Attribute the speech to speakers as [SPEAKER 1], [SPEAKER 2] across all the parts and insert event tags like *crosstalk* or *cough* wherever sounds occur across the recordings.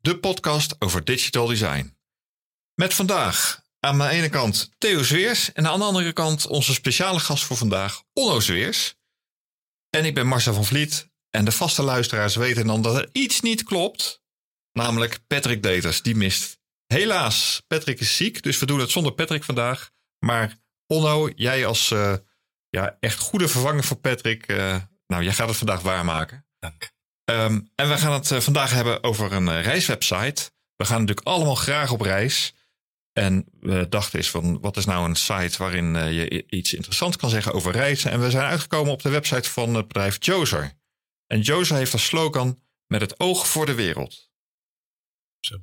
[SPEAKER 1] de podcast over digital design. Met vandaag aan mijn ene kant Theo Zweers en aan de andere kant onze speciale gast voor vandaag, Onno Zweers. En ik ben Marcel van Vliet en de vaste luisteraars weten dan dat er iets niet klopt, namelijk Patrick Deters, die mist. Helaas, Patrick is ziek, dus we doen het zonder Patrick vandaag. Maar Onno, jij als uh, ja, echt goede vervanger voor Patrick, uh, nou, jij gaat het vandaag waarmaken.
[SPEAKER 2] Dank.
[SPEAKER 1] Um, en we gaan het uh, vandaag hebben over een uh, reiswebsite. We gaan natuurlijk allemaal graag op reis. En we dachten eens van, wat is nou een site waarin uh, je iets interessants kan zeggen over reizen? En we zijn uitgekomen op de website van het bedrijf Jozer. En Jozer heeft als slogan, met het oog voor de wereld.
[SPEAKER 2] Zo.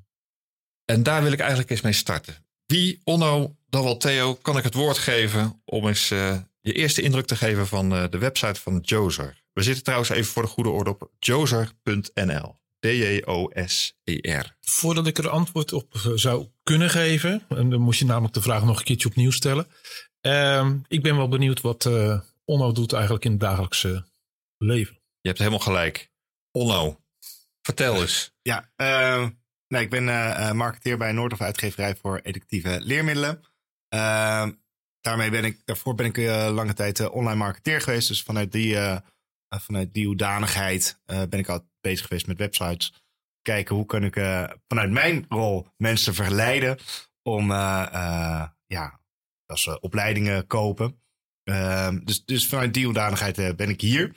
[SPEAKER 1] En daar wil ik eigenlijk eens mee starten. Wie, Onno, dan wel Theo, kan ik het woord geven om eens je eerste indruk te geven van de website van Jozer? We zitten trouwens even voor de goede orde op jozer.nl. D-J-O-S-E-R.
[SPEAKER 2] Voordat ik er antwoord op zou kunnen geven, en dan moest je namelijk de vraag nog een keertje opnieuw stellen. Uh, ik ben wel benieuwd wat uh, Onno doet eigenlijk in het dagelijkse leven.
[SPEAKER 1] Je hebt helemaal gelijk. Onno, vertel eens.
[SPEAKER 3] Ja, uh, nou, ik ben uh, marketeer bij Noordhof Uitgeverij voor educatieve leermiddelen. Ehm, daarmee ben ik, daarvoor ben ik lange tijd online marketeer geweest. Dus vanuit die vanuit die hoedanigheid uh, ben ik al bezig geweest met websites. Kijken hoe kan ik uh, vanuit mijn rol mensen verleiden om ja, dat ze opleidingen kopen. Ehm, dus, dus vanuit die hoedanigheid ben ik hier.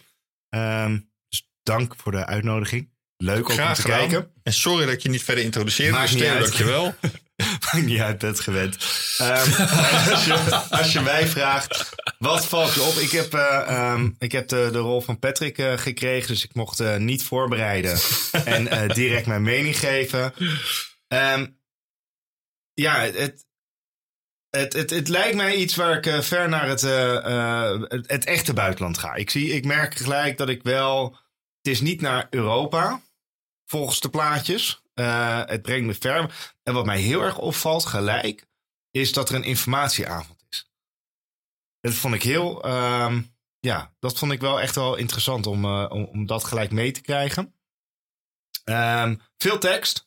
[SPEAKER 3] Ehm, dus dank voor de uitnodiging. Leuk om te kijken.
[SPEAKER 1] En sorry dat ik je niet verder introduceerde. Maakt dus niet dankjewel. *laughs*
[SPEAKER 3] Maakt niet dat gewend. Um, *laughs* als, je, als, je, mij vraagt, wat valt je op? Ik heb, uh, um, ik heb de, de, rol van Patrick uh, gekregen, dus ik mocht uh, niet voorbereiden en direct mijn mening geven. Um, ja, het, het, het, het, lijkt mij iets waar ik ver naar het, het, het, echte buitenland ga. Ik, zie, ik merk gelijk dat ik wel. Het is niet naar Europa, volgens de plaatjes. Uh, het brengt me ver. En wat mij heel erg opvalt gelijk, is dat er een informatieavond is. Dat vond ik heel, uh, ja, dat vond ik wel echt wel interessant om, uh, om, dat gelijk mee te krijgen. Um, veel tekst.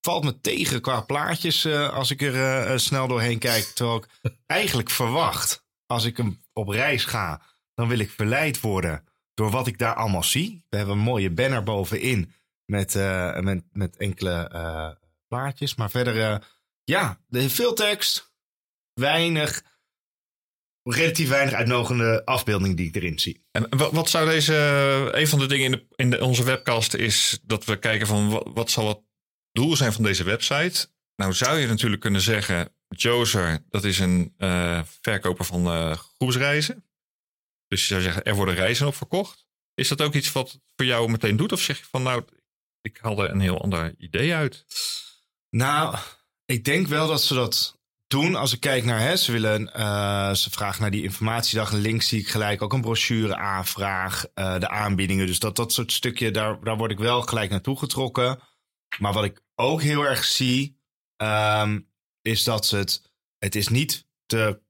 [SPEAKER 3] Valt me tegen qua plaatjes uh, als ik er snel doorheen kijk. Terwijl ik eigenlijk verwacht, als ik op reis ga, dan wil ik verleid worden door wat ik daar allemaal zie. We hebben een mooie banner bovenin met, uh, met, met enkele uh, plaatjes. Maar verder, uh, ja, veel tekst, weinig, relatief weinig uitnogende afbeelding die ik erin zie.
[SPEAKER 1] En wat zou deze, een van de dingen in, de, in onze webcast is dat we kijken van wat, wat zal het doel zijn van deze website? Nou zou je natuurlijk kunnen zeggen, Jozer, dat is een verkoper van groepsreizen. Dus je zou zeggen, er worden reizen op verkocht. Is dat ook iets wat voor jou meteen doet? Of zeg je van nou, ik haalde een heel ander idee uit.
[SPEAKER 3] Nou, ik denk wel dat ze dat doen. Als ik kijk naar, hè, ze willen, uh, ze vragen naar die informatiedag. Links zie ik gelijk ook een brochure aanvraag, uh, de aanbiedingen. Dus dat, dat soort stukje, daar, daar word ik wel gelijk naartoe getrokken. Maar wat ik ook heel erg zie, um, is dat het, het is niet de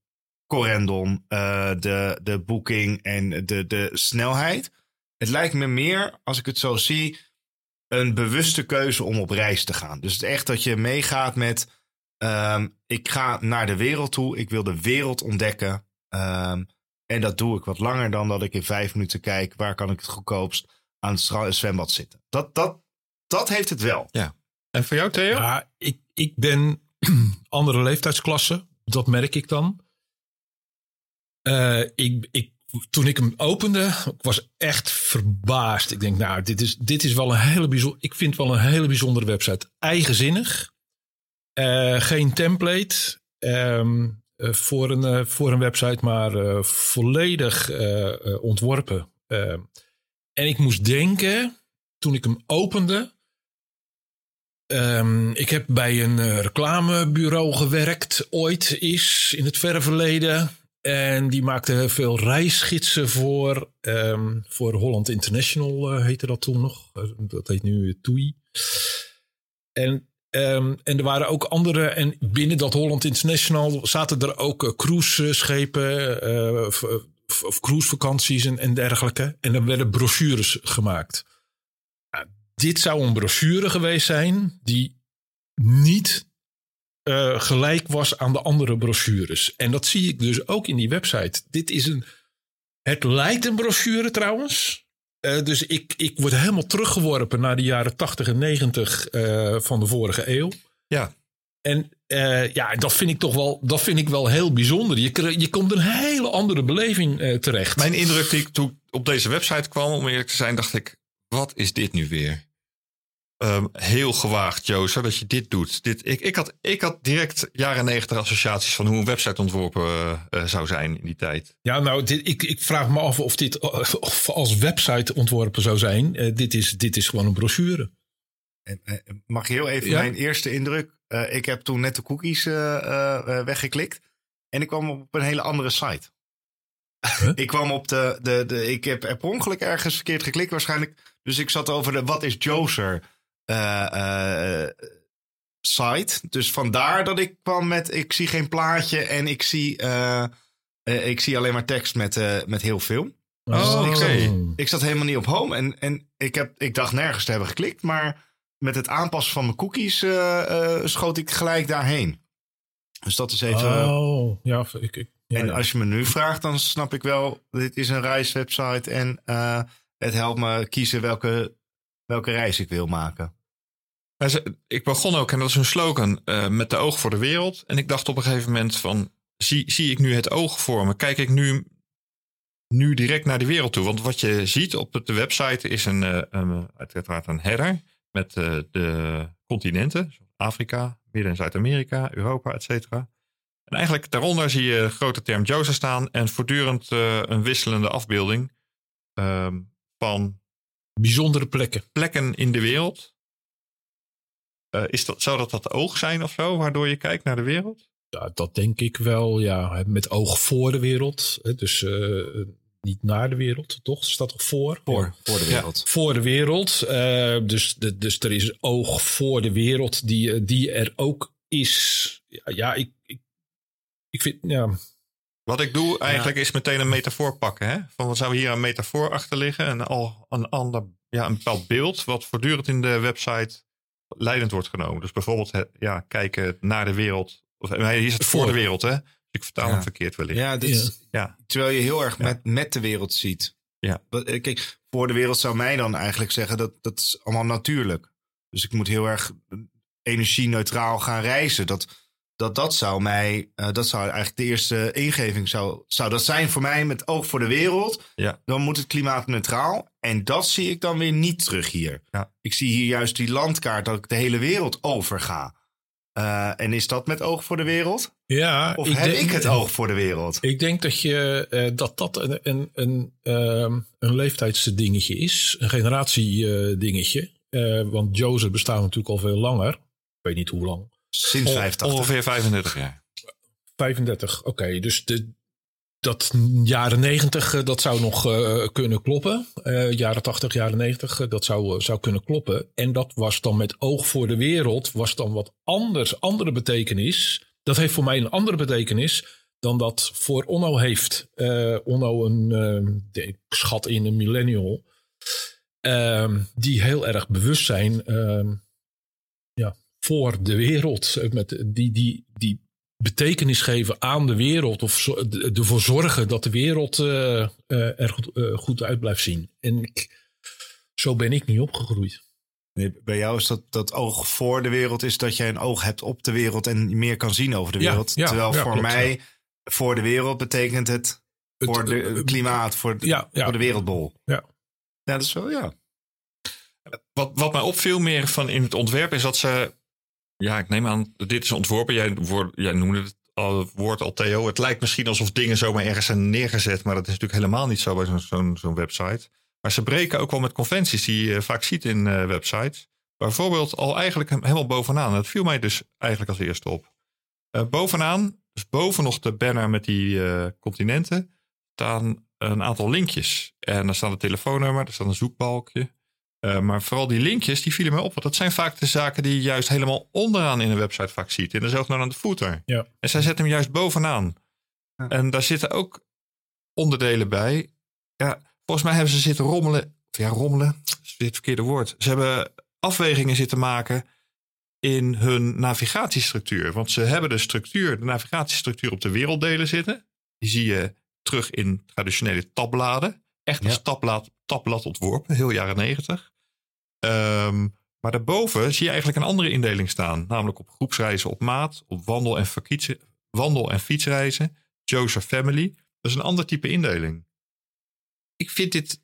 [SPEAKER 3] correndon, uh, de, de boeking en de, de snelheid. Het lijkt me meer, als ik het zo zie, een bewuste keuze om op reis te gaan. Dus het echt dat je meegaat met: um, ik ga naar de wereld toe, ik wil de wereld ontdekken. Um, en dat doe ik wat langer dan dat ik in vijf minuten kijk waar kan ik het goedkoopst aan het zwembad zitten. Dat, dat, dat heeft het wel.
[SPEAKER 1] Ja. En voor jou, Theo?
[SPEAKER 2] Ja, ik, ik ben *clears throat* andere leeftijdsklasse. Dat merk ik dan. Uh, ik, ik toen ik hem opende, ik was echt verbaasd. Ik denk, nou, dit is, dit is wel een hele bijzonder. Ik vind wel een hele bijzondere website. Eigenzinnig. Uh, geen template um, uh, voor, een, voor een website, maar volledig ontworpen. Ehm, en ik moest denken, toen ik hem opende, Ehm, ik heb bij een eh, reclamebureau gewerkt, ooit is, in het verre verleden. En die maakte veel reisgidsen voor. ehm, voor Holland International eh, heette dat toen nog. Eh, dat heet nu eh, TUI. En, ehm, en er waren ook andere. En binnen dat Holland International zaten er ook cruiseschepen. of, cruisevakanties en, dergelijke. En er werden brochures gemaakt. Dit zou een brochure geweest zijn die niet eh, gelijk was aan de andere brochures. En dat zie ik dus ook in die website. Dit is een. Het lijkt een brochure trouwens. Eh, dus ik, ik word helemaal teruggeworpen naar de jaren 80 en 90 eh, van de vorige eeuw.
[SPEAKER 1] Ja.
[SPEAKER 2] En ja, dat vind ik toch wel, dat vind ik wel heel bijzonder. Je, je komt een hele andere beleving terecht.
[SPEAKER 1] Mijn indruk die ik toen ik op deze website kwam, om eerlijk te zijn, dacht ik: wat is dit nu weer? Ehm, heel gewaagd, Joost, dat je dit doet. Dit, ik, ik, had, ik had direct jaren negentig associaties van hoe een website ontworpen eh, eh, zou zijn in die tijd.
[SPEAKER 2] Ja, nou, dit, ik, ik vraag me af of dit eh, of als website ontworpen zou zijn. Eh, dit, is, dit is gewoon een brochure.
[SPEAKER 3] En, mag heel even
[SPEAKER 2] Ja.
[SPEAKER 3] mijn eerste indruk? Eh, ik heb toen net de cookies eh, eh, eh, weggeklikt. En ik kwam op een hele andere site.
[SPEAKER 2] Huh? *laughs*
[SPEAKER 3] ik kwam op de, de, de. Ik heb per ongeluk ergens verkeerd geklikt waarschijnlijk. Dus ik zat over de wat is Joser site. Dus vandaar dat ik kwam met. Ik zie geen plaatje en ik zie. eh, eh, ik zie alleen maar tekst met, eh, met heel veel.
[SPEAKER 1] Oh,
[SPEAKER 3] ik,
[SPEAKER 1] oké.
[SPEAKER 3] zat, ik zat helemaal niet op home. En, en ik, heb, ik dacht nergens te hebben geklikt. Maar met het aanpassen van mijn cookies eh, eh, schoot ik gelijk daarheen. Dus dat is even.
[SPEAKER 2] Oh, ja, ik, ik, ja,
[SPEAKER 3] en
[SPEAKER 2] ja.
[SPEAKER 3] als je me nu vraagt, dan snap ik wel. Dit is een reiswebsite. En eh, het helpt me kiezen welke, welke reis ik wil maken.
[SPEAKER 1] Ik begon ook, en dat is hun slogan, eh, met de oog voor de wereld. En ik dacht op een gegeven moment van, zie, zie ik nu het oog voor me? Kijk ik nu, nu direct naar de wereld toe? Want wat je ziet op de website is een, eh, een, uiteraard een header met eh, de continenten. Afrika, Midden- en Zuid-Amerika, Europa, et cetera. En eigenlijk daaronder zie je grote term Joseph staan en voortdurend een wisselende afbeelding ehm, van
[SPEAKER 2] Bijzondere plekken.
[SPEAKER 1] plekken in de wereld. Eh, is dat, zou dat dat oog zijn of zo, waardoor je kijkt naar de wereld?
[SPEAKER 2] Ja, dat denk ik wel, ja. Met oog voor de wereld. hè, Dus eh, niet naar de wereld, toch? Staat toch voor? Ja.
[SPEAKER 3] voor de wereld.
[SPEAKER 2] Voor de wereld. eh, dus, de, dus er is oog voor de wereld die, die er ook is. Ja, ja ik, ik, ik vind, ja,
[SPEAKER 1] Wat ik doe eigenlijk is meteen een metafoor pakken. Hè? Van wat zou hier een metafoor achter liggen? En al een ander, ja, een bepaald beeld wat voortdurend in de website leidend wordt genomen. Dus bijvoorbeeld het, ja, kijken naar de wereld. Of, nee, hier is het voor, de wereld, hè? Dus ik vertaal
[SPEAKER 3] Ja.
[SPEAKER 1] hem verkeerd wellicht.
[SPEAKER 3] Ja, dit is-
[SPEAKER 1] Ja.
[SPEAKER 3] terwijl je heel erg
[SPEAKER 1] Ja.
[SPEAKER 3] met, met de wereld ziet.
[SPEAKER 1] Ja.
[SPEAKER 3] Eh, Kijk, voor de wereld zou mij dan eigenlijk zeggen dat dat is allemaal natuurlijk. Dus ik moet heel erg energie-neutraal gaan reizen. Dat, dat, dat zou mij, eh, dat zou eigenlijk de eerste ingeving zou, zou dat zijn voor mij met oog voor de wereld.
[SPEAKER 1] Ja.
[SPEAKER 3] Dan moet het klimaatneutraal. En dat zie ik dan weer niet terug hier.
[SPEAKER 1] Ja.
[SPEAKER 3] Ik zie hier juist die landkaart dat ik de hele wereld over ga. Eh, en is dat met oog voor de wereld?
[SPEAKER 2] ja
[SPEAKER 3] Of heb
[SPEAKER 2] denk-
[SPEAKER 3] ik het oog voor de wereld?
[SPEAKER 2] Ik denk dat je, eh, dat, dat een, een, een, ehm, een leeftijdsdingetje is. Een generatiedingetje. Want Joseph bestaat natuurlijk al veel langer. Ik weet niet hoe lang.
[SPEAKER 3] Sinds
[SPEAKER 2] Oh,
[SPEAKER 3] 85.
[SPEAKER 1] Ongeveer 35 jaar.
[SPEAKER 2] 35, oké. dus de, dat jaren 90, eh, dat zou nog eh, kunnen kloppen. Eh, jaren 80, jaren 90, eh, dat zou, zou kunnen kloppen. En dat was dan met oog voor de wereld, was dan wat anders, andere betekenis. Dat heeft voor mij een andere betekenis dan dat voor Onno heeft. Eh, Onno, een, eh, ik schat in een millennial, ehm, die heel erg bewust zijn ehm, voor de wereld. Met die, die, die betekenis geven aan de wereld. Of ervoor zorgen dat de wereld eh, eh, er goed, eh, goed uit blijft zien. En ik, zo ben ik niet opgegroeid.
[SPEAKER 3] Nee, bij jou is dat, dat oog voor de wereld is dat jij een oog hebt op de wereld en meer kan zien over de wereld.
[SPEAKER 2] ja,
[SPEAKER 3] Terwijl
[SPEAKER 2] ja,
[SPEAKER 3] voor
[SPEAKER 2] klopt,
[SPEAKER 3] mij voor de wereld betekent het voor
[SPEAKER 2] Het,
[SPEAKER 3] de, het klimaat, voor, de-
[SPEAKER 2] ja, ja.
[SPEAKER 3] voor de wereldbol.
[SPEAKER 2] Ja.
[SPEAKER 3] Ja, dat is wel, ja.
[SPEAKER 1] Wat, wat mij opviel meer van in het ontwerp is dat ze. Ja, ik neem aan, dit is ontworpen. Jij, woord, jij noemde het, al, woord al Theo. Het lijkt misschien alsof dingen zomaar ergens zijn neergezet. Maar dat is natuurlijk helemaal niet zo bij zo'n website. Maar ze breken ook wel met conventies die je vaak ziet in eh, websites. bijvoorbeeld al eigenlijk helemaal bovenaan. Dat viel mij dus eigenlijk als eerste op. Uh, bovenaan, dus boven nog de banner met die continenten, staan een aantal linkjes. En daar staat een telefoonnummer, er staat een zoekbalkje. Uh, maar vooral die linkjes, die vielen mij op. Want dat zijn vaak de zaken die je juist helemaal onderaan in een website vaak ziet. In de zogenaamde footer.
[SPEAKER 2] Ja.
[SPEAKER 1] En zij zetten hem juist bovenaan. Ja. En daar zitten ook onderdelen bij. Ja, volgens mij hebben ze zitten rommelen. Ja, rommelen is weer het verkeerde woord. Ze hebben afwegingen zitten maken in hun navigatiestructuur. Want ze hebben de structuur, de navigatiestructuur op de werelddelen zitten. Die zie je terug in traditionele tabbladen. Echt als ja. ontworpen, heel jaren negentig. Um, maar daarboven zie je eigenlijk een andere indeling staan. Namelijk op groepsreizen op maat, op wandel- en, wandel en fietsreizen, Joseph Family. Dat is een ander type indeling. Ik vind dit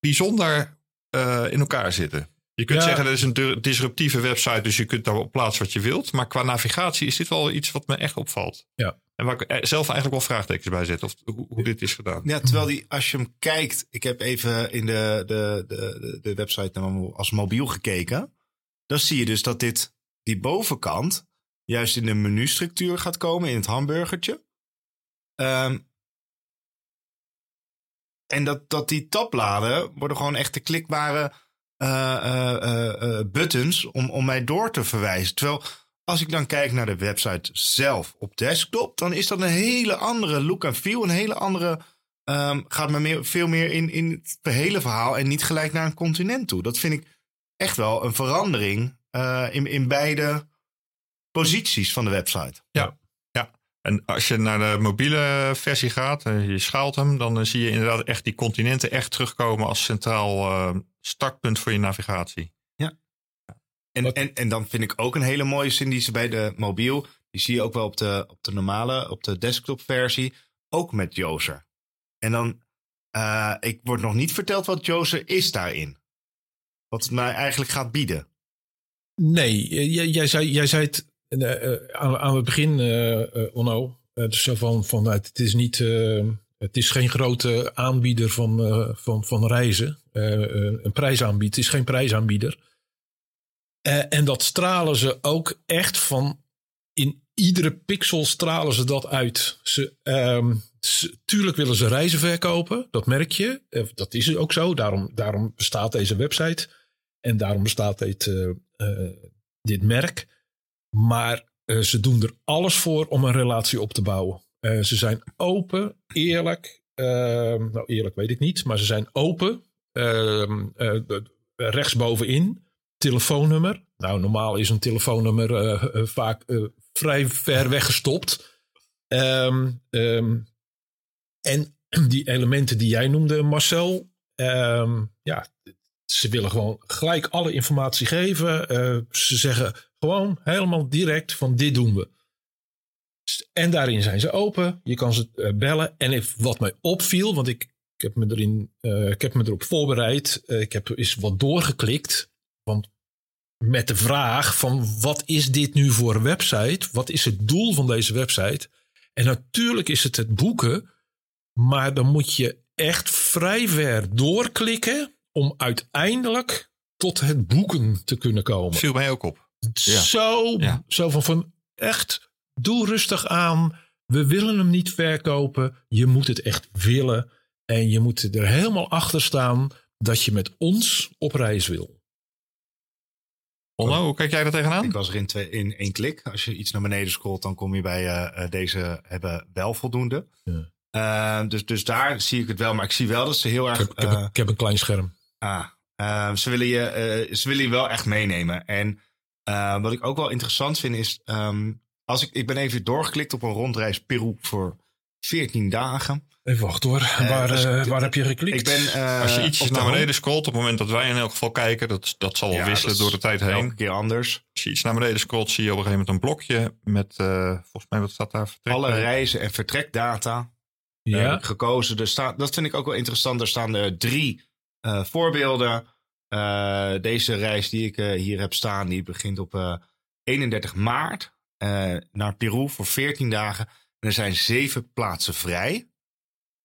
[SPEAKER 1] bijzonder uh, in elkaar zitten. Je kunt
[SPEAKER 2] Ja.
[SPEAKER 1] zeggen, dat is een disruptieve website, dus je kunt daarop plaatsen wat je wilt. Maar qua navigatie is dit wel iets wat me echt opvalt.
[SPEAKER 2] Ja.
[SPEAKER 1] En waar ik zelf eigenlijk wel vraagtekens bij zet, of hoe, hoe dit is gedaan.
[SPEAKER 3] Ja, terwijl die, als je hem kijkt, ik heb even in de, de, de, de, website als mobiel gekeken. Dan zie je dus dat dit, die bovenkant, juist in de menustructuur gaat komen, in het hamburgertje. Ehm, en dat, dat die tabbladen worden gewoon echt de klikbare buttons om, om mij door te verwijzen. Terwijl als ik dan kijk naar de website zelf op desktop, dan is dat een hele andere look en feel. Een hele andere. ehm, gaat me meer, veel meer in, in het hele verhaal en niet gelijk naar een continent toe. Dat vind ik echt wel een verandering eh, in, in beide posities van de website.
[SPEAKER 1] En als je naar de mobiele versie gaat, en je schaalt hem, dan eh, zie je inderdaad echt die continenten echt terugkomen als centraal eh, startpunt voor je navigatie.
[SPEAKER 3] En,
[SPEAKER 2] Wat-
[SPEAKER 3] en, en dan vind ik ook een hele mooie zin die ze bij de mobiel. Die zie je ook wel op de, op de normale, op de desktop versie. Ook met Jozer. En dan, eh, ik word nog niet verteld wat Jozer is daarin. Wat het mij eigenlijk gaat bieden.
[SPEAKER 2] Nee, eh, jij, jij, zei, jij zei het eh, eh, aan, aan het begin, eh eh, Onno. Eh, dus van, van nou, het is niet. eh, het is geen grote aanbieder van, eh, van, van reizen. Eh, eh, een prijsaanbieder. Is geen prijsaanbieder. Eh, en dat stralen ze ook echt van. In iedere pixel stralen ze dat uit. Ze, ehm, tuurlijk willen ze reizen verkopen. Dat merk je. Eh, dat is ook zo. Daarom, daarom bestaat deze website. En daarom bestaat dit, eh, eh, dit merk. Maar eh, ze doen er alles voor om een relatie op te bouwen. Eh, ze zijn open, eerlijk. ehm, nou, eerlijk weet ik niet, maar ze zijn open. Ehm, eh, rechtsbovenin, telefoonnummer. Nou, normaal is een telefoonnummer vaak vrij ver weggestopt. Ehm, en *clears throat* die elementen die jij noemde, Marcel. ja, ze willen gewoon gelijk alle informatie geven. Eh, ze zeggen gewoon helemaal direct van dit doen we. En daarin zijn ze open. Je kan ze eh, bellen. En if- wat mij opviel, want ik, ik, heb, me erin, eh, ik heb me erop voorbereid. Ik heb eens wat doorgeklikt. Want met de vraag van wat is dit nu voor een website? Wat is het doel van deze website? En natuurlijk is het het boeken. Maar dan moet je echt vrij ver doorklikken om uiteindelijk tot het boeken te kunnen komen.
[SPEAKER 1] Viel mij ook op. Ja.
[SPEAKER 2] Zo,
[SPEAKER 1] Ja.
[SPEAKER 2] zo van, van echt, doe rustig aan. We willen hem niet verkopen. Je moet het echt willen. En je moet er helemaal achter staan dat je met ons op reis wil.
[SPEAKER 1] Onno, hoe kijk jij daar tegenaan?
[SPEAKER 3] Ik was er in, twee, in één klik. Als je iets naar beneden scrolt, dan kom je bij eh, eh, deze hebben wel voldoende.
[SPEAKER 2] Ja.
[SPEAKER 3] Eh, dus, dus daar zie ik het wel. Maar ik zie wel dat ze heel
[SPEAKER 2] Ik
[SPEAKER 3] erg...
[SPEAKER 2] heb, ik heb, een, ik heb een klein scherm.
[SPEAKER 3] Ah, eh, ze, willen je, eh, ze willen je wel echt meenemen. En eh, wat ik ook wel interessant vind is... ehm, als ik, ik ben even doorgeklikt op een rondreis Peru voor 14 dagen.
[SPEAKER 2] Even wachten hoor. waar,
[SPEAKER 3] dus
[SPEAKER 2] waar heb je geklikt?
[SPEAKER 3] Ik ben, eh,
[SPEAKER 1] Als je iets naar beneden scrolt, op het moment dat wij in elk geval kijken, dat, dat zal wel
[SPEAKER 3] Ja,
[SPEAKER 1] wisselen
[SPEAKER 3] dat
[SPEAKER 1] door de tijd
[SPEAKER 3] Elke
[SPEAKER 1] heen.
[SPEAKER 3] keer anders.
[SPEAKER 1] Als je iets naar beneden scrolt, zie je op een gegeven moment een blokje met, eh, volgens mij, wat staat daar? Vertrek
[SPEAKER 3] Alle reizen en vertrekdata
[SPEAKER 2] ja,
[SPEAKER 3] gekozen. Er staat, dat vind ik ook wel interessant. Er staan er drie eh, voorbeelden. Eh, deze reis die ik eh, hier heb staan, die begint op eh, 31 maart naar Peru voor 14 dagen. En er zijn zeven plaatsen vrij.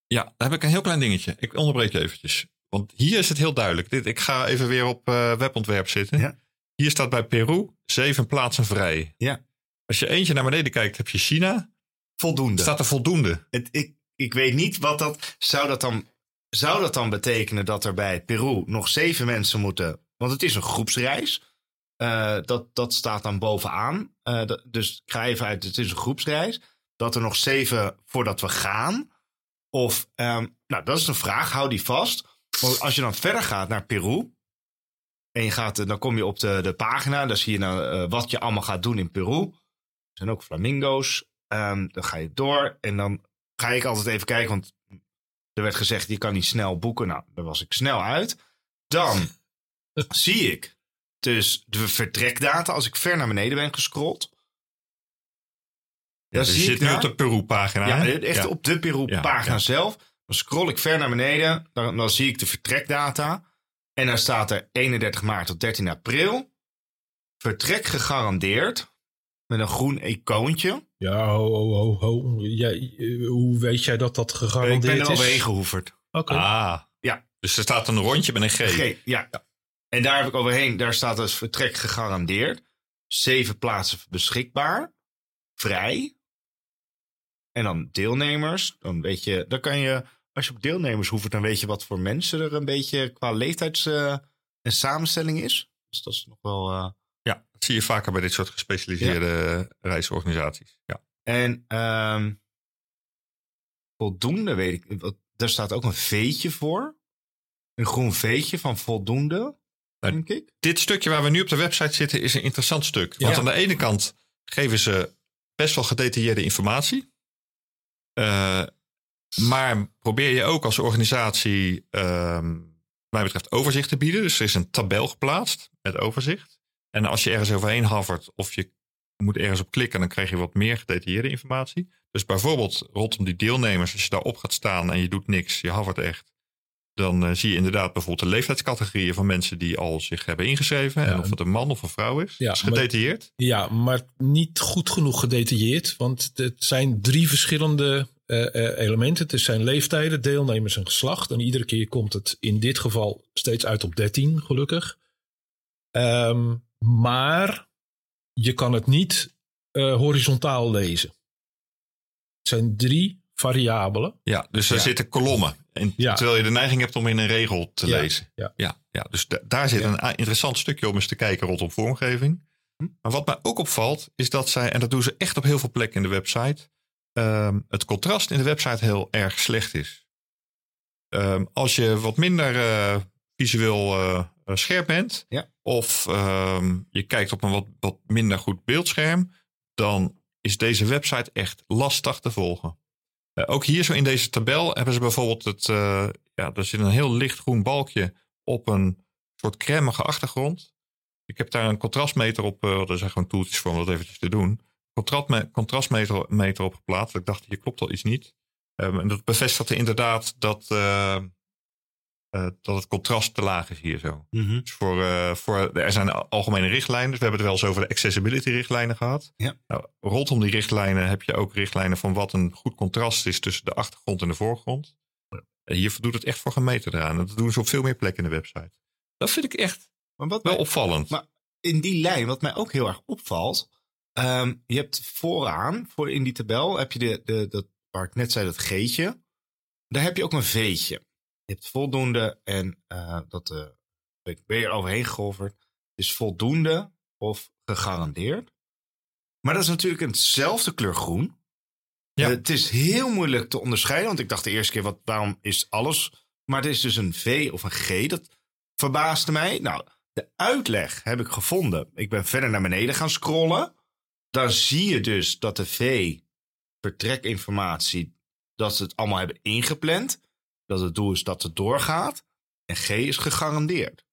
[SPEAKER 1] Ja, daar heb ik een heel klein dingetje. Ik onderbreek je eventjes. Want hier is het heel duidelijk. Dit, ik ga even weer op webontwerp zitten.
[SPEAKER 3] Ja.
[SPEAKER 1] Hier staat bij Peru zeven plaatsen vrij.
[SPEAKER 3] Ja.
[SPEAKER 1] Als je eentje naar beneden kijkt, heb je China.
[SPEAKER 3] Voldoende.
[SPEAKER 1] Staat er voldoende.
[SPEAKER 3] Het, ik, ik weet niet wat dat zou, dat dan. Zou dat dan betekenen dat er bij Peru nog zeven mensen moeten. Want het is een groepsreis. Eh, dat, dat staat dan bovenaan. Eh, dus ik ga uit, het is een groepsreis. Dat er nog zeven voordat we gaan. Of, ehm, nou, dat is een vraag, hou die vast. Want als je dan verder gaat naar Peru. En je gaat, dan kom je op de, de pagina. Daar zie je nou, eh, wat je allemaal gaat doen in Peru. Er zijn ook flamingo's. Ehm, dan ga je door. En dan ga ik altijd even kijken. Want er werd gezegd, je kan niet snel boeken. Nou, daar was ik snel uit. Dan *laughs* zie ik dus de vertrekdata. Als ik ver naar beneden ben gescrolld. Dan
[SPEAKER 1] Dus je zit
[SPEAKER 3] ik
[SPEAKER 1] nu op de Peru-pagina.
[SPEAKER 3] ja,
[SPEAKER 1] hè?
[SPEAKER 3] echt
[SPEAKER 1] Ja.
[SPEAKER 3] op de Peru-pagina
[SPEAKER 1] Ja, ja.
[SPEAKER 3] zelf. Dan scroll ik ver naar beneden. Dan, dan zie ik de vertrekdata. En daar staat er 31 maart tot 13 april. Vertrek gegarandeerd. Met een groen icoontje.
[SPEAKER 2] Ja, ho, ho, ho, ho. Jij, eh, hoe weet jij dat dat
[SPEAKER 3] ik
[SPEAKER 2] gegarandeerd
[SPEAKER 3] ben er
[SPEAKER 2] is?
[SPEAKER 3] overheen gehoeverd.
[SPEAKER 2] Oké.
[SPEAKER 1] Ah.
[SPEAKER 3] Ja.
[SPEAKER 1] Dus er staat een rondje met een G.
[SPEAKER 3] G, ja. En daar heb ik overheen. Daar staat dus vertrek gegarandeerd. Zeven plaatsen beschikbaar. Vrij. En dan deelnemers. Dan weet je, dan kan je, als je op deelnemers hoeft, dan weet je wat voor mensen er een beetje qua leeftijds- eh, en samenstelling is. Dus dat is nog wel. eh,
[SPEAKER 1] Ja, dat zie je vaker bij dit soort gespecialiseerde reisorganisaties. Ja.
[SPEAKER 3] En ehm, voldoende weet ik. wat- Daar staat ook een veetje voor. Een groen veetje van voldoende.
[SPEAKER 1] Maar-
[SPEAKER 3] Denk ik.
[SPEAKER 1] Dit stukje waar we nu op de website zitten is een interessant stuk. Want
[SPEAKER 2] Ja.
[SPEAKER 1] aan de ene kant geven ze best wel gedetailleerde informatie. Eh, maar probeer je ook als organisatie, ehm, wat mij betreft, overzicht te bieden. Dus er is een tabel geplaatst met overzicht. En als je ergens overheen havert of je moet ergens op klikken, dan krijg je wat meer gedetailleerde informatie. Dus bijvoorbeeld rondom die deelnemers, als je daarop gaat staan en je doet niks, je havert echt. Dan eh, zie je inderdaad bijvoorbeeld de leeftijdscategorieën van mensen die al zich hebben ingeschreven.
[SPEAKER 2] Ja.
[SPEAKER 1] En of het een man of een vrouw is.
[SPEAKER 2] Ja,
[SPEAKER 1] dat is
[SPEAKER 2] maar-
[SPEAKER 1] gedetailleerd.
[SPEAKER 2] Ja, maar niet goed genoeg gedetailleerd. Want het zijn drie verschillende eh, eh, elementen. Het zijn leeftijden, deelnemers en geslacht. En iedere keer komt het in dit geval steeds uit op 13, gelukkig. Ehm, maar je kan het niet eh, horizontaal lezen. Het zijn drie variabelen.
[SPEAKER 1] Ja, dus er
[SPEAKER 2] Ja.
[SPEAKER 1] zitten kolommen. En,
[SPEAKER 2] Ja.
[SPEAKER 1] Terwijl je de neiging hebt om in een regel te
[SPEAKER 2] Ja,
[SPEAKER 1] lezen.
[SPEAKER 2] ja.
[SPEAKER 1] Ja, ja, dus da- daar zit een a- interessant stukje om eens te kijken rondom vormgeving.
[SPEAKER 3] Hm.
[SPEAKER 1] Maar wat mij ook opvalt, is dat zij, en dat doen ze echt op heel veel plekken in de website, ehm, het contrast in de website heel erg slecht is. Ehm, als je wat minder eh, visueel eh, scherp bent,
[SPEAKER 3] Ja.
[SPEAKER 1] Of ehm, je kijkt op een wat, wat minder goed beeldscherm, dan is deze website echt lastig te volgen. Eh, ook hier zo in deze tabel hebben ze bijvoorbeeld het, eh, ja, er zit een heel licht groen balkje op een soort cremige achtergrond. Ik heb daar een contrastmeter op, eh er zijn gewoon toeltjes voor om dat eventjes te doen. Contrastme- contrastmeter meter op geplaatst. Ik dacht, hier klopt al iets niet. Ehm, en dat bevestigde inderdaad dat, eh, dat het contrast te laag is hier zo. Dus voor, eh, voor, er zijn algemene richtlijnen. Dus we hebben het wel eens over de accessibility richtlijnen gehad.
[SPEAKER 3] Ja.
[SPEAKER 1] Nou, rondom die richtlijnen heb je ook richtlijnen van wat een goed contrast is tussen de achtergrond en de voorgrond. En hier voldoet het echt voor gemeten eraan. En dat doen ze op veel meer plekken in de website. Dat vind ik echt
[SPEAKER 3] Maar wat
[SPEAKER 1] wel
[SPEAKER 3] mij-
[SPEAKER 1] opvallend.
[SPEAKER 3] Maar in die lijn, wat mij ook heel erg opvalt. ehm, je hebt vooraan, voor in die tabel, heb je de, de, dat, waar ik net zei, dat G'tje. Daar heb je ook een V'tje. Je hebt voldoende en eh, dat ben ik weer overheen geoverd. is voldoende of gegarandeerd. Maar dat is natuurlijk hetzelfde kleur groen.
[SPEAKER 1] Ja.
[SPEAKER 3] Eh, het is heel moeilijk te onderscheiden, want ik dacht de eerste keer, wat, waarom is alles... Maar het is dus een V of een G, dat verbaasde mij. Nou, de uitleg heb ik gevonden. Ik ben verder naar beneden gaan scrollen. Daar zie je dus dat de V, vertrekinformatie, dat ze het allemaal hebben ingepland. Dat het doel is dat het doorgaat. En G is gegarandeerd.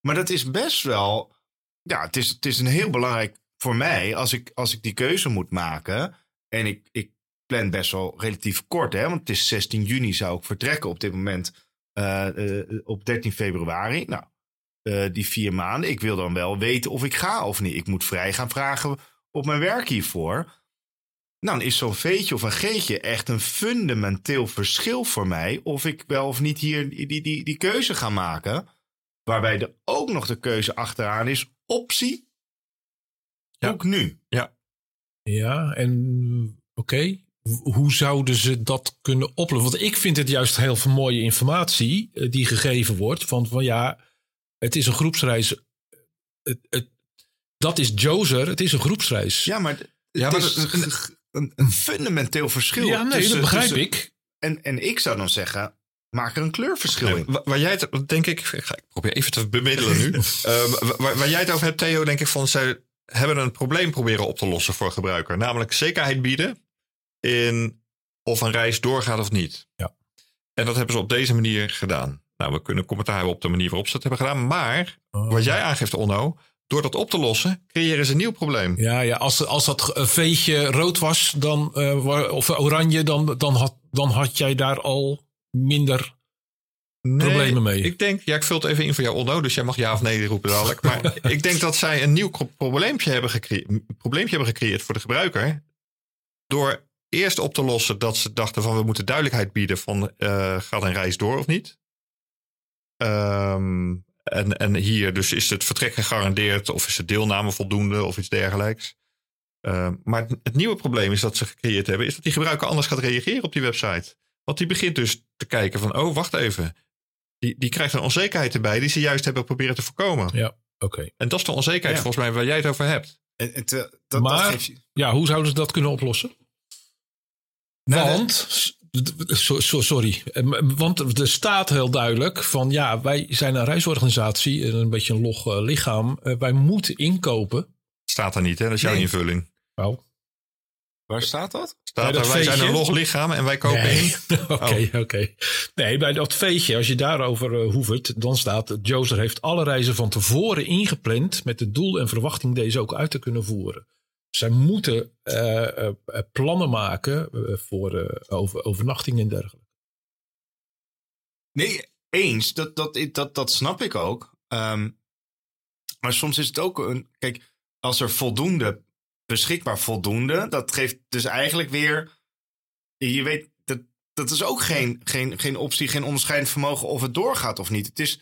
[SPEAKER 3] Maar dat is best wel. Ja, het is, het is een heel belangrijk voor mij als ik, als ik die keuze moet maken. En ik, ik plan best wel relatief kort, hè, want het is 16 juni zou ik vertrekken op dit moment. eh, eh, op 13 februari. Nou, eh, die vier maanden. Ik wil dan wel weten of ik ga of niet. Ik moet vrij gaan vragen op mijn werk hiervoor. Nou, dan is zo'n veetje of een geetje echt een fundamenteel verschil voor mij. Of ik wel of niet hier die, die, die, keuze ga maken. Waarbij er ook nog de keuze achteraan is: optie.
[SPEAKER 1] Ja.
[SPEAKER 3] Ook nu.
[SPEAKER 2] Ja, en oké. Hoe- Hoe zouden ze dat kunnen oplossen? Want ik vind het juist heel veel mooie informatie eh, die gegeven wordt. Van, van ja, het is een groepsreis. Het, het, dat is Jozer, het is een groepsreis.
[SPEAKER 3] Ja, maar het
[SPEAKER 1] Ja, maar
[SPEAKER 3] is een, fundamenteel verschil.
[SPEAKER 2] Ja, nee,
[SPEAKER 3] tussen-
[SPEAKER 2] dat begrijp
[SPEAKER 3] tussen-
[SPEAKER 2] ik.
[SPEAKER 3] En, en ik zou dan zeggen: maak er een kleurverschil in.
[SPEAKER 1] Wa- Waar jij het, denk ik, ik ga- ik probeer even te bemiddelen nu. *laughs* Ehm, wa- waar, waar jij het over hebt, Theo, denk ik van zij hebben een probleem proberen op te lossen voor gebruiker. Namelijk zekerheid bieden in of een reis doorgaat of niet.
[SPEAKER 2] Ja.
[SPEAKER 1] En dat hebben ze op deze manier gedaan. Nou, we kunnen commentaar hebben op de manier waarop ze het hebben gedaan. Maar
[SPEAKER 2] Oh.
[SPEAKER 1] wat jij aangeeft, Onno, door dat op te lossen, creëren ze een nieuw probleem.
[SPEAKER 2] Ja, ja als, als dat veetje rood was, dan, eh, of oranje, dan, dan, had, dan had jij daar al minder.
[SPEAKER 1] Nee,
[SPEAKER 2] Problemen mee.
[SPEAKER 1] Ik denk, ja, ik vul het even in voor jou, Onno, dus jij mag ja of nee roepen dadelijk. Maar *laughs* ik denk dat zij een nieuw pro- probleempje hebben, probleempje hebben gecreëerd voor de gebruiker. Door eerst op te lossen dat ze dachten van we moeten duidelijkheid bieden van eh, gaat een reis door of niet. Ehm, en, en hier dus is het vertrek gegarandeerd of is de deelname voldoende of iets dergelijks. Ehm, maar het, het nieuwe probleem is dat ze gecreëerd hebben, is dat die gebruiker anders gaat reageren op die website. Want die begint dus te kijken van, oh, wacht even. Die, die krijgt een onzekerheid erbij die ze juist hebben proberen te voorkomen.
[SPEAKER 2] Ja, oké.
[SPEAKER 1] En dat is de onzekerheid
[SPEAKER 3] Ja.
[SPEAKER 1] volgens mij waar jij het over hebt.
[SPEAKER 3] En, en te- dat,
[SPEAKER 2] Maar-
[SPEAKER 3] dat geeft je-
[SPEAKER 2] Ja, hoe zouden ze dat kunnen oplossen?
[SPEAKER 1] Nou,
[SPEAKER 2] want, sorry, Eh, want er staat heel duidelijk van ja, wij zijn een reisorganisatie, en een beetje een log eh, lichaam. Eh, wij moeten inkopen.
[SPEAKER 1] Staat er niet, hè? Dat is jouw
[SPEAKER 3] Nee.
[SPEAKER 1] invulling.
[SPEAKER 2] Nou,
[SPEAKER 3] Waar staat dat?
[SPEAKER 1] Staat
[SPEAKER 2] dat
[SPEAKER 1] er, wij zijn een log lichaam en wij kopen
[SPEAKER 2] nee.
[SPEAKER 1] in. *laughs*
[SPEAKER 2] Oké, oké. Nee, bij dat veetje, als je daarover hoevert, dan staat Jozer heeft alle reizen van tevoren ingepland met het doel en verwachting deze ook uit te kunnen voeren. Zij moeten eh, eh, eh, plannen maken voor over, overnachting en dergelijke.
[SPEAKER 3] Nee, eens. Dat, dat, dat, dat snap ik ook. Ehm, maar soms is het ook een. Kijk, als er voldoende, beschikbaar voldoende, dat geeft dus eigenlijk weer. Je weet, dat, dat is ook geen, geen, geen optie, geen onderscheidend vermogen of het doorgaat of niet. Het is.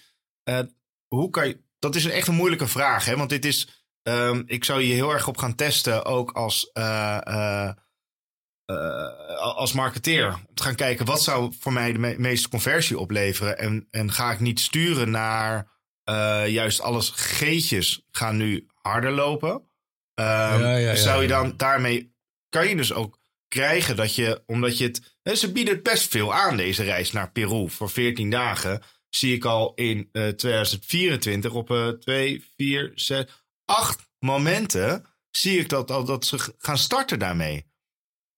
[SPEAKER 3] hoe kan je. Dat is echt een moeilijke vraag, hè? Want dit is. Ehm, ik zou hier heel erg op gaan testen, ook als. eh, eh, eh, als marketeer. Om te gaan kijken wat zou voor mij de me- meeste conversie opleveren. En, en ga ik niet sturen naar juist alles G'tjes gaan nu harder lopen. Ehm,
[SPEAKER 2] Ja, ja, ja,
[SPEAKER 3] zou je dan daarmee, kan je dus ook krijgen dat je, omdat je het, hè, ze bieden best veel aan deze reis naar Peru voor 14 dagen. Zie ik al in eh, 2024 op eh 2, 4, 6, 8 momenten zie ik dat, dat ze gaan starten daarmee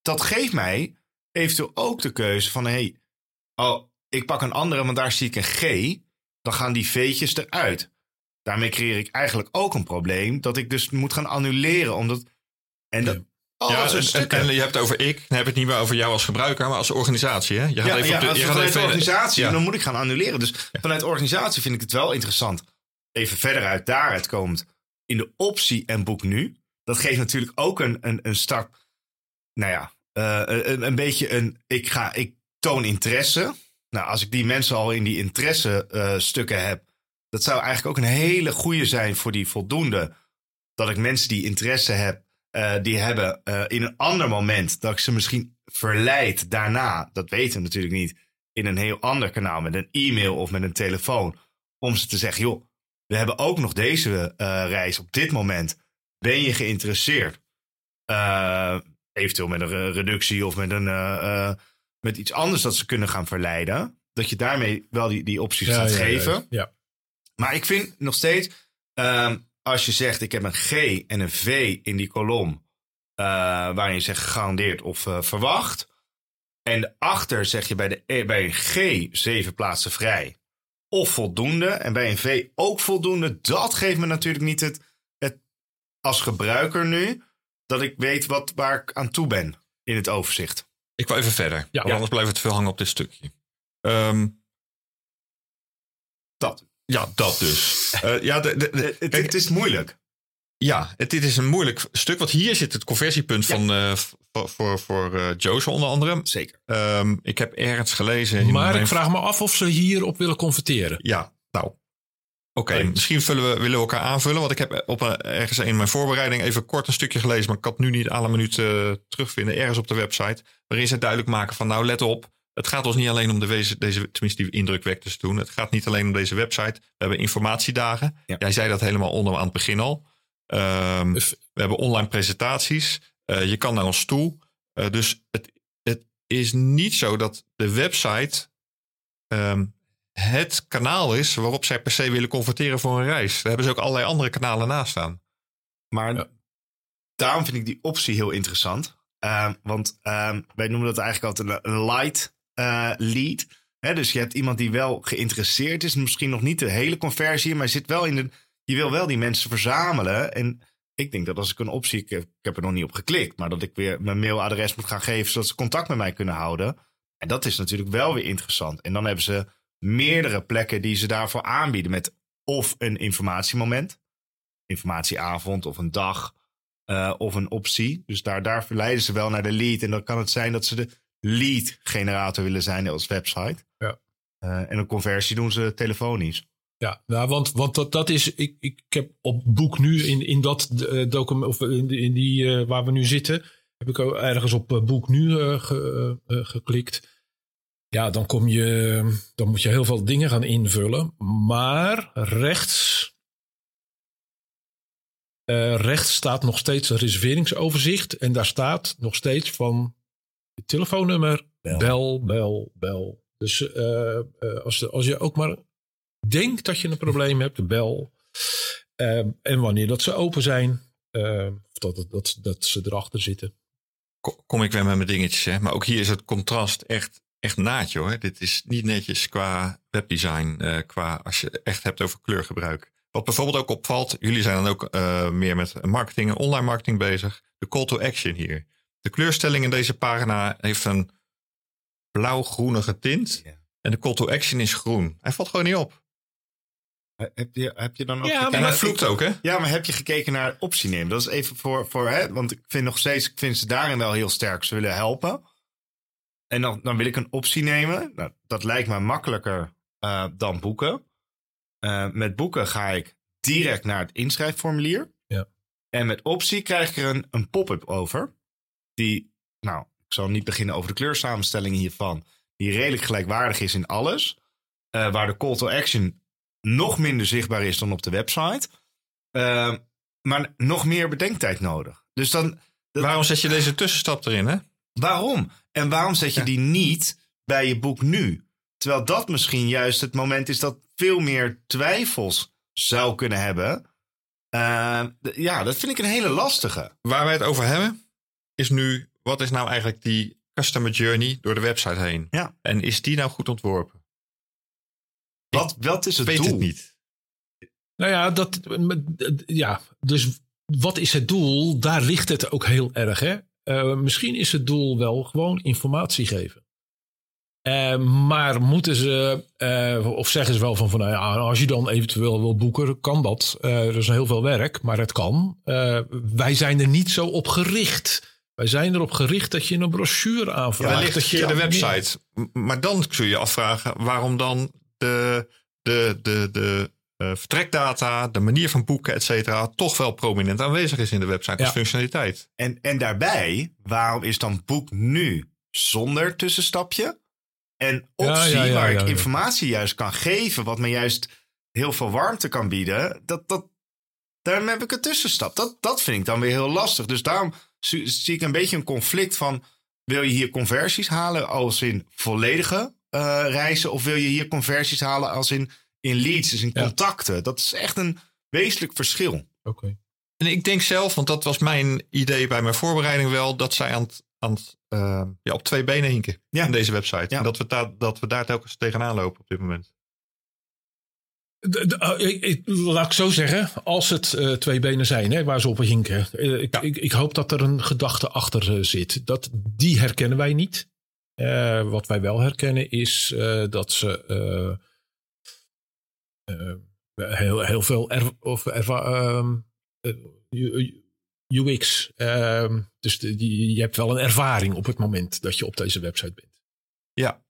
[SPEAKER 3] dat geeft mij eventueel ook de keuze van... hey, oh, ik pak een andere, want daar zie ik een G. Dan gaan die V'tjes eruit. Daarmee creëer ik eigenlijk ook een probleem... dat ik dus moet gaan annuleren, omdat... En dat, oh,
[SPEAKER 1] ja, en, je hebt het over ik. Dan heb het niet meer over jou als gebruiker, maar als organisatie. Hè? Je gaat
[SPEAKER 3] ja,
[SPEAKER 1] even
[SPEAKER 3] ja,
[SPEAKER 1] op de,
[SPEAKER 3] als
[SPEAKER 1] je gaat
[SPEAKER 3] vanuit de
[SPEAKER 1] even,
[SPEAKER 3] organisatie,
[SPEAKER 1] ja.
[SPEAKER 3] dan moet ik gaan annuleren. Dus vanuit organisatie vind ik het wel interessant. Even verder uit daaruit komend. In de optie en boek nu. Dat geeft natuurlijk ook een, een, een start. Nou ja, eh, een, beetje een. Ik, ga, ik toon interesse. Nou, als ik die mensen al in die interesse eh, stukken heb. Dat zou eigenlijk ook een hele goede zijn voor die voldoende. Dat ik mensen die interesse heb, eh, die hebben in een ander moment. Dat ik ze misschien verleid daarna. Dat weten we natuurlijk niet. In een heel ander kanaal met een e-mail of met een telefoon. Om ze te zeggen, joh, we hebben ook nog deze eh, reis op dit moment. Ben je geïnteresseerd? Eh, eventueel met een re- reductie of met, een, eh, met iets anders dat ze kunnen gaan verleiden. Dat je daarmee wel die, die opties gaat geven.
[SPEAKER 2] Ja.
[SPEAKER 3] Maar ik vind nog steeds, ehm, als je zegt ik heb een G en een V in die kolom, waarin je zegt gegarandeerd of verwacht. En achter zeg je bij, de, bij een G zeven plaatsen vrij of voldoende. En bij een V ook voldoende. Dat geeft me natuurlijk niet het, het als gebruiker nu, dat ik weet wat, waar ik aan toe ben in het overzicht.
[SPEAKER 1] Ik wil even verder,
[SPEAKER 2] Ja.
[SPEAKER 1] want anders blijft het te veel hangen op dit stukje. Ehm,
[SPEAKER 3] Dat.
[SPEAKER 1] ja, dat dus. *laughs* Eh, ja, de, de, de-
[SPEAKER 3] Het,
[SPEAKER 1] kijk,
[SPEAKER 3] het is moeilijk.
[SPEAKER 1] Ja, het, dit is een moeilijk stuk. Want hier zit het conversiepunt
[SPEAKER 3] Ja.
[SPEAKER 1] van, eh, voor, voor, voor eh, Joost onder andere.
[SPEAKER 3] Zeker.
[SPEAKER 1] Ehm, ik heb ergens gelezen. in
[SPEAKER 2] Maar
[SPEAKER 1] mijn-
[SPEAKER 2] ik vraag me af of ze hierop willen converteren.
[SPEAKER 1] Ja, nou. Oké,
[SPEAKER 3] Eens.
[SPEAKER 1] misschien vullen we, willen we elkaar aanvullen. Want ik heb op een, ergens in mijn voorbereiding even kort een stukje gelezen. Maar ik kan het nu niet alle minuten eh, terugvinden. Ergens op de website. Waarin ze duidelijk maken van nou let op. Het gaat ons niet alleen om de deze, deze tenminste die indrukwekkers doen. Het gaat niet alleen om deze website. We hebben informatiedagen.
[SPEAKER 3] Ja.
[SPEAKER 1] Jij zei dat helemaal onder aan het begin al. Ehm, we hebben online presentaties. Eh, je kan naar ons toe. Eh, dus het, het is niet zo dat de website ehm, het kanaal is waarop zij per se willen converteren voor een reis. Daar hebben ze ook allerlei andere kanalen naast staan.
[SPEAKER 3] Maar
[SPEAKER 2] Ja.
[SPEAKER 3] daarom vind ik die optie heel interessant. Ehm, want ehm, wij noemen dat eigenlijk altijd een, een light eh, lead. Hè, dus je hebt iemand die wel geïnteresseerd is. Misschien nog niet de hele conversie, maar zit wel in de. Je wil wel die mensen verzamelen. En ik denk dat als ik een optie. Ik heb, ik heb er nog niet op geklikt. Maar dat ik weer mijn mailadres moet gaan geven. Zodat ze contact met mij kunnen houden. En dat is natuurlijk wel weer interessant. En dan hebben ze meerdere plekken die ze daarvoor aanbieden. Met of een informatiemoment informatieavond of een dag eh, of een optie. Dus daar, daar verleiden ze wel naar de lead. En dan kan het zijn dat ze de lead generator willen zijn als website.
[SPEAKER 2] Ja.
[SPEAKER 3] Eh, en een conversie doen ze telefonisch.
[SPEAKER 2] Ja, nou, want, want dat, dat is. Ik, ik heb op boek nu in, in dat eh, document, of in, in die eh, waar we nu zitten, heb ik ook ergens op eh, boek nu ge- geklikt. Ja, dan kom je. Dan moet je heel veel dingen gaan invullen. Maar rechts. rechts staat nog steeds een reserveringsoverzicht. En daar staat nog steeds van je telefoonnummer,
[SPEAKER 3] Bel.
[SPEAKER 2] bel, bel, bel. Dus als, als je ook maar denkt dat je een probleem hebt, bel. Ehm, en wanneer dat ze open zijn, ehm, of dat, dat, dat, dat ze erachter zitten.
[SPEAKER 1] Ko- Kom ik weer met mijn dingetjes. Hè? Maar ook hier is het contrast echt, echt naadje hoor. Dit is niet netjes qua webdesign. eh, qua als je het echt hebt over kleurgebruik. Wat bijvoorbeeld ook opvalt. Jullie zijn dan ook eh, meer met marketing en online marketing bezig. De call to action hier. De kleurstelling in deze pagina heeft een blauw-groenige tint.
[SPEAKER 3] Ja.
[SPEAKER 1] En de call to action is groen. Hij valt gewoon niet op.
[SPEAKER 3] Heb je, heb je dan ook
[SPEAKER 2] Ja,
[SPEAKER 3] gekeken-
[SPEAKER 1] En hij vloekt ook hè.
[SPEAKER 3] Ja, maar heb je gekeken naar optie nemen? Dat is even voor, voor hè, want ik vind nog steeds, ik vind ze daarin wel heel sterk. Ze willen helpen. En dan, dan wil ik een optie nemen. Nou, dat lijkt me makkelijker eh, dan boeken. Eh, met boeken ga ik direct naar het inschrijfformulier.
[SPEAKER 2] Ja.
[SPEAKER 3] En met optie krijg ik er een, een pop-up over. Die, nou, ik zal niet beginnen over de kleursamenstelling hiervan. Die redelijk gelijkwaardig is in alles. Eh, waar de call to action nog minder zichtbaar is dan op de website. Eh, maar nog meer bedenktijd nodig. Dus dan, dat-
[SPEAKER 1] Waarom zet je deze tussenstap erin hè?
[SPEAKER 3] waarom? En waarom zet je
[SPEAKER 1] Ja.
[SPEAKER 3] die niet bij je boek nu? Terwijl dat misschien juist het moment is dat veel meer twijfels zou kunnen hebben. Eh, d- ja, dat vind ik een hele lastige.
[SPEAKER 1] Waar wij het over hebben, is nu, wat is nou eigenlijk die customer journey door de website heen?
[SPEAKER 3] Ja.
[SPEAKER 1] En is die nou goed ontworpen?
[SPEAKER 3] Wat, wat is
[SPEAKER 1] Ik
[SPEAKER 3] het
[SPEAKER 1] weet
[SPEAKER 3] doel?
[SPEAKER 1] het niet.
[SPEAKER 2] Nou ja, dat, ja, dus wat is het doel? Daar ligt het ook heel erg. Hè? Eh, misschien is het doel wel gewoon informatie geven. Eh, maar moeten ze, eh, of zeggen ze wel van, van nou ja, als je dan eventueel wil boeken, kan dat. Eh, er is heel veel werk, maar het kan. Eh, wij zijn er niet zo op gericht. Wij zijn erop gericht dat je een brochure aanvraagt. Dat
[SPEAKER 1] via de website. Maar dan kun je je afvragen waarom dan de, de, de, de eh, vertrekdata, de manier van boeken, et cetera, toch wel prominent aanwezig is in de website als
[SPEAKER 2] Ja.
[SPEAKER 1] functionaliteit.
[SPEAKER 3] En, en daarbij, waarom is dan boek nu zonder tussenstapje? En optie,
[SPEAKER 2] Ja, ja, ja,
[SPEAKER 3] waar
[SPEAKER 2] ja,
[SPEAKER 3] ik
[SPEAKER 2] ja.
[SPEAKER 3] informatie juist kan geven, wat me juist heel veel warmte kan bieden, dat, dat, daarom heb ik een tussenstap. Dat, dat vind ik dan weer heel lastig. Dus daarom zie zie ik een beetje een conflict van, wil je hier conversies halen als in volledige eh, reizen, of wil je hier conversies halen als in, in leads, dus in
[SPEAKER 2] Ja.
[SPEAKER 3] contacten? Dat is echt een wezenlijk verschil.
[SPEAKER 2] Oké.
[SPEAKER 1] En ik denk zelf, want dat was mijn idee bij mijn voorbereiding wel, dat zij aan het, aan het, eh, ja, op twee benen hinken
[SPEAKER 3] Ja.
[SPEAKER 1] in deze website.
[SPEAKER 3] Ja.
[SPEAKER 1] En dat we, daar, dat we daar telkens tegenaan lopen op dit moment.
[SPEAKER 2] De- de- eh, ik, ik- laat ik zo zeggen, als het eh, twee benen zijn hè, waar ze op hinken. eh, ik,
[SPEAKER 1] Ja.
[SPEAKER 2] ik, ik hoop dat er een gedachte achter zit. Dat, die herkennen wij niet. Eh, wat wij wel herkennen is eh, dat ze eh, eh, heel, heel veel er, of erva- ehm, eh, UX. Ehm, dus de- die, je hebt wel een ervaring op het moment dat je op deze website bent.
[SPEAKER 1] Ja.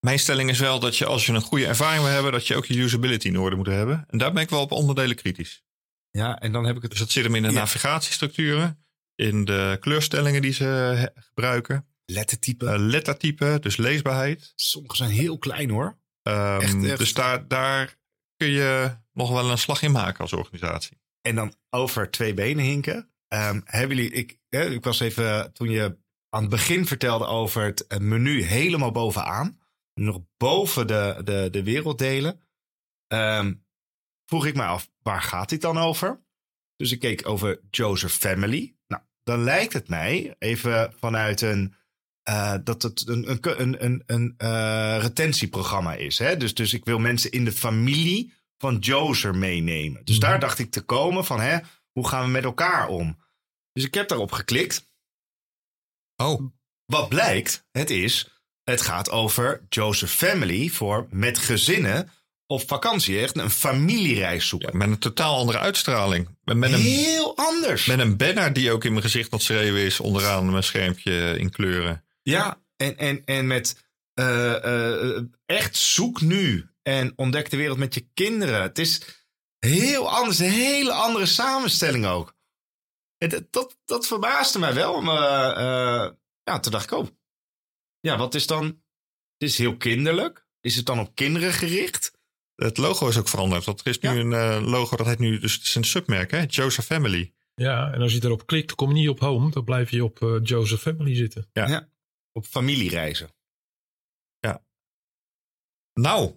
[SPEAKER 1] Mijn stelling is wel dat je als je een goede ervaring wil hebben, dat je ook je usability in orde moet hebben. En daar ben ik wel op onderdelen kritisch.
[SPEAKER 3] Ja, en dan heb ik het
[SPEAKER 1] Dus dat zit hem in de
[SPEAKER 3] Ja.
[SPEAKER 1] navigatiestructuren, in de kleurstellingen die ze gebruiken,
[SPEAKER 3] lettertype.
[SPEAKER 1] eh, lettertype, dus leesbaarheid.
[SPEAKER 3] Sommige zijn heel klein hoor.
[SPEAKER 1] Ehm,
[SPEAKER 3] Echt, echt.
[SPEAKER 1] Dus daar, daar kun je nog wel een slag in maken als organisatie.
[SPEAKER 3] En dan over twee benen hinken. Ehm, hebben jullie, ik, ik was even, toen je aan het begin vertelde over het eh, menu helemaal bovenaan. Nog boven de, de, de werelddelen. ehm, vroeg ik me af, waar gaat dit dan over? Dus ik keek over Joseph Family. Nou, dan lijkt het mij, even vanuit een, eh, dat het een, een, een, een, een eh, retentieprogramma is. Hè? Dus, dus ik wil mensen in de familie van Joser meenemen. Dus
[SPEAKER 2] Mhm.
[SPEAKER 3] daar dacht ik te komen van, hè, hoe gaan we met elkaar om? Dus ik heb daarop geklikt.
[SPEAKER 1] Oh,
[SPEAKER 3] Wat blijkt, het is, het gaat over Joseph Family voor met gezinnen op vakantie. Echt een familiereis zoeken.
[SPEAKER 1] met een totaal andere uitstraling. Met, met, een,
[SPEAKER 3] Heel anders.
[SPEAKER 1] met een banner die ook in mijn gezicht wat schreeuwen is, onderaan mijn schermpje in kleuren.
[SPEAKER 3] Ja, en, en, en met eh, eh, echt zoek nu en ontdek de wereld met je kinderen. Het is heel anders, een hele andere samenstelling ook. En dat, dat, verbaasde mij wel. Maar eh, ja, toen dacht ik, oh, ja, wat is dan? Het is heel kinderlijk. Is het dan op kinderen gericht?
[SPEAKER 1] Het logo is ook veranderd. Want er is nu
[SPEAKER 3] Ja.
[SPEAKER 1] een eh, logo dat heet nu, dus het is een submerk, hè? Joseph Family.
[SPEAKER 2] Ja, en als je erop klikt, kom je niet op home. Dan blijf je op eh, Joseph Family zitten.
[SPEAKER 3] Op familiereizen.
[SPEAKER 1] Nou,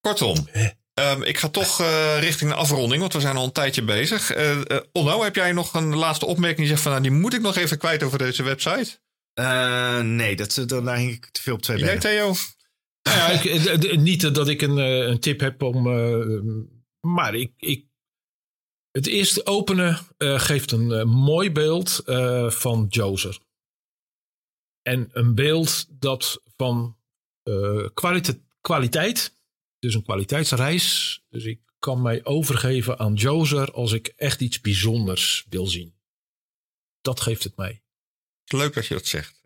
[SPEAKER 1] kortom. ehm, ik ga toch eh, richting de afronding, want we zijn al een tijdje bezig. Eh eh, Onno, heb jij nog een laatste opmerking? Die zegt van, nou, die moet ik nog even kwijt over deze website.
[SPEAKER 3] Eh, nee, dat, dat, daar hing ik te veel op twee
[SPEAKER 1] Jij,
[SPEAKER 3] benen.
[SPEAKER 1] Theo?
[SPEAKER 2] Nou ja, ik, niet dat ik een, een tip heb om. eh, maar ik, ik. Het eerste openen eh, geeft een mooi beeld eh, van Jozer. En een beeld dat van eh, kwalite- kwaliteit. Dus een kwaliteitsreis. Dus ik kan mij overgeven aan Jozer als ik echt iets bijzonders wil zien. Dat geeft het mij.
[SPEAKER 1] Leuk dat je dat zegt.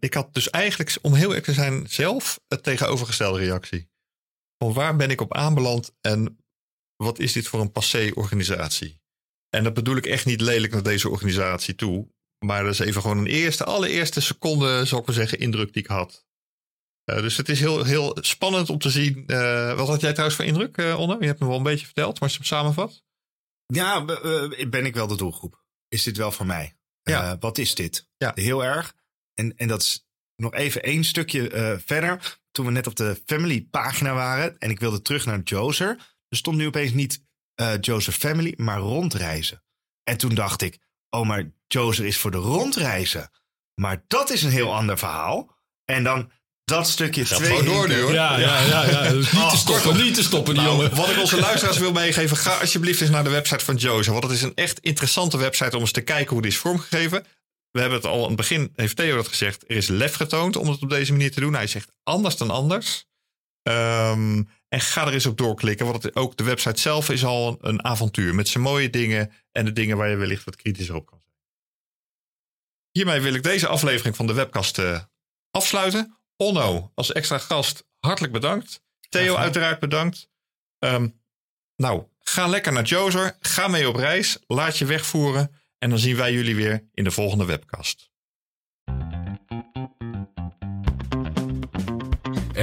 [SPEAKER 1] Ik had dus eigenlijk, om heel eerlijk te zijn, zelf het tegenovergestelde reactie. Van waar ben ik op aanbeland en wat is dit voor een passé organisatie? En dat bedoel ik echt niet lelijk naar deze organisatie toe. Maar dat is even gewoon een eerste, allereerste seconde, zal ik maar zeggen, indruk die ik had. Eh, dus het is heel, heel spannend om te zien. eh, wat had jij trouwens voor indruk, eh Onno? Je hebt me wel een beetje verteld, maar als je hem samenvat.
[SPEAKER 3] Ja, be- ben ik wel de doelgroep? Is dit wel voor mij?
[SPEAKER 1] Ja.
[SPEAKER 3] Wat is dit?
[SPEAKER 1] Ja.
[SPEAKER 3] Heel erg. En, en dat is nog even één stukje verder. Toen we net op de family pagina waren en ik wilde terug naar Jozer. Er stond nu opeens niet Jozer Family, maar rondreizen. En toen dacht ik, oh maar Jozer is voor de rondreizen. Maar dat is een heel ander verhaal. En dan dat stukje
[SPEAKER 1] Gaat
[SPEAKER 3] twee.
[SPEAKER 1] gewoon door nu, hoor.
[SPEAKER 2] Ja, ja, ja. ja. Dus *laughs* niet
[SPEAKER 1] Oh,
[SPEAKER 2] te stoppen,
[SPEAKER 1] kortom.
[SPEAKER 2] niet te stoppen, die
[SPEAKER 1] Nou,
[SPEAKER 2] jongen.
[SPEAKER 1] Wat ik onze *laughs* luisteraars wil meegeven, ga alsjeblieft eens naar de website van Joza. Want het is een echt interessante website om eens te kijken hoe die is vormgegeven. We hebben het al aan het begin, heeft Theo dat gezegd. Er is lef getoond om het op deze manier te doen. Hij zegt anders dan anders. Ehm, en ga er eens op doorklikken. Want het, ook de website zelf is al een, een avontuur. Met zijn mooie dingen en de dingen waar je wellicht wat kritischer op kan zijn. Hiermee wil ik deze aflevering van de webcast eh, afsluiten. Onno, als extra gast, hartelijk bedankt. Theo, uiteraard bedankt. Ehm, nou, ga lekker naar Jozer. Ga mee op reis. Laat je wegvoeren. En dan zien wij jullie weer in de volgende webcast.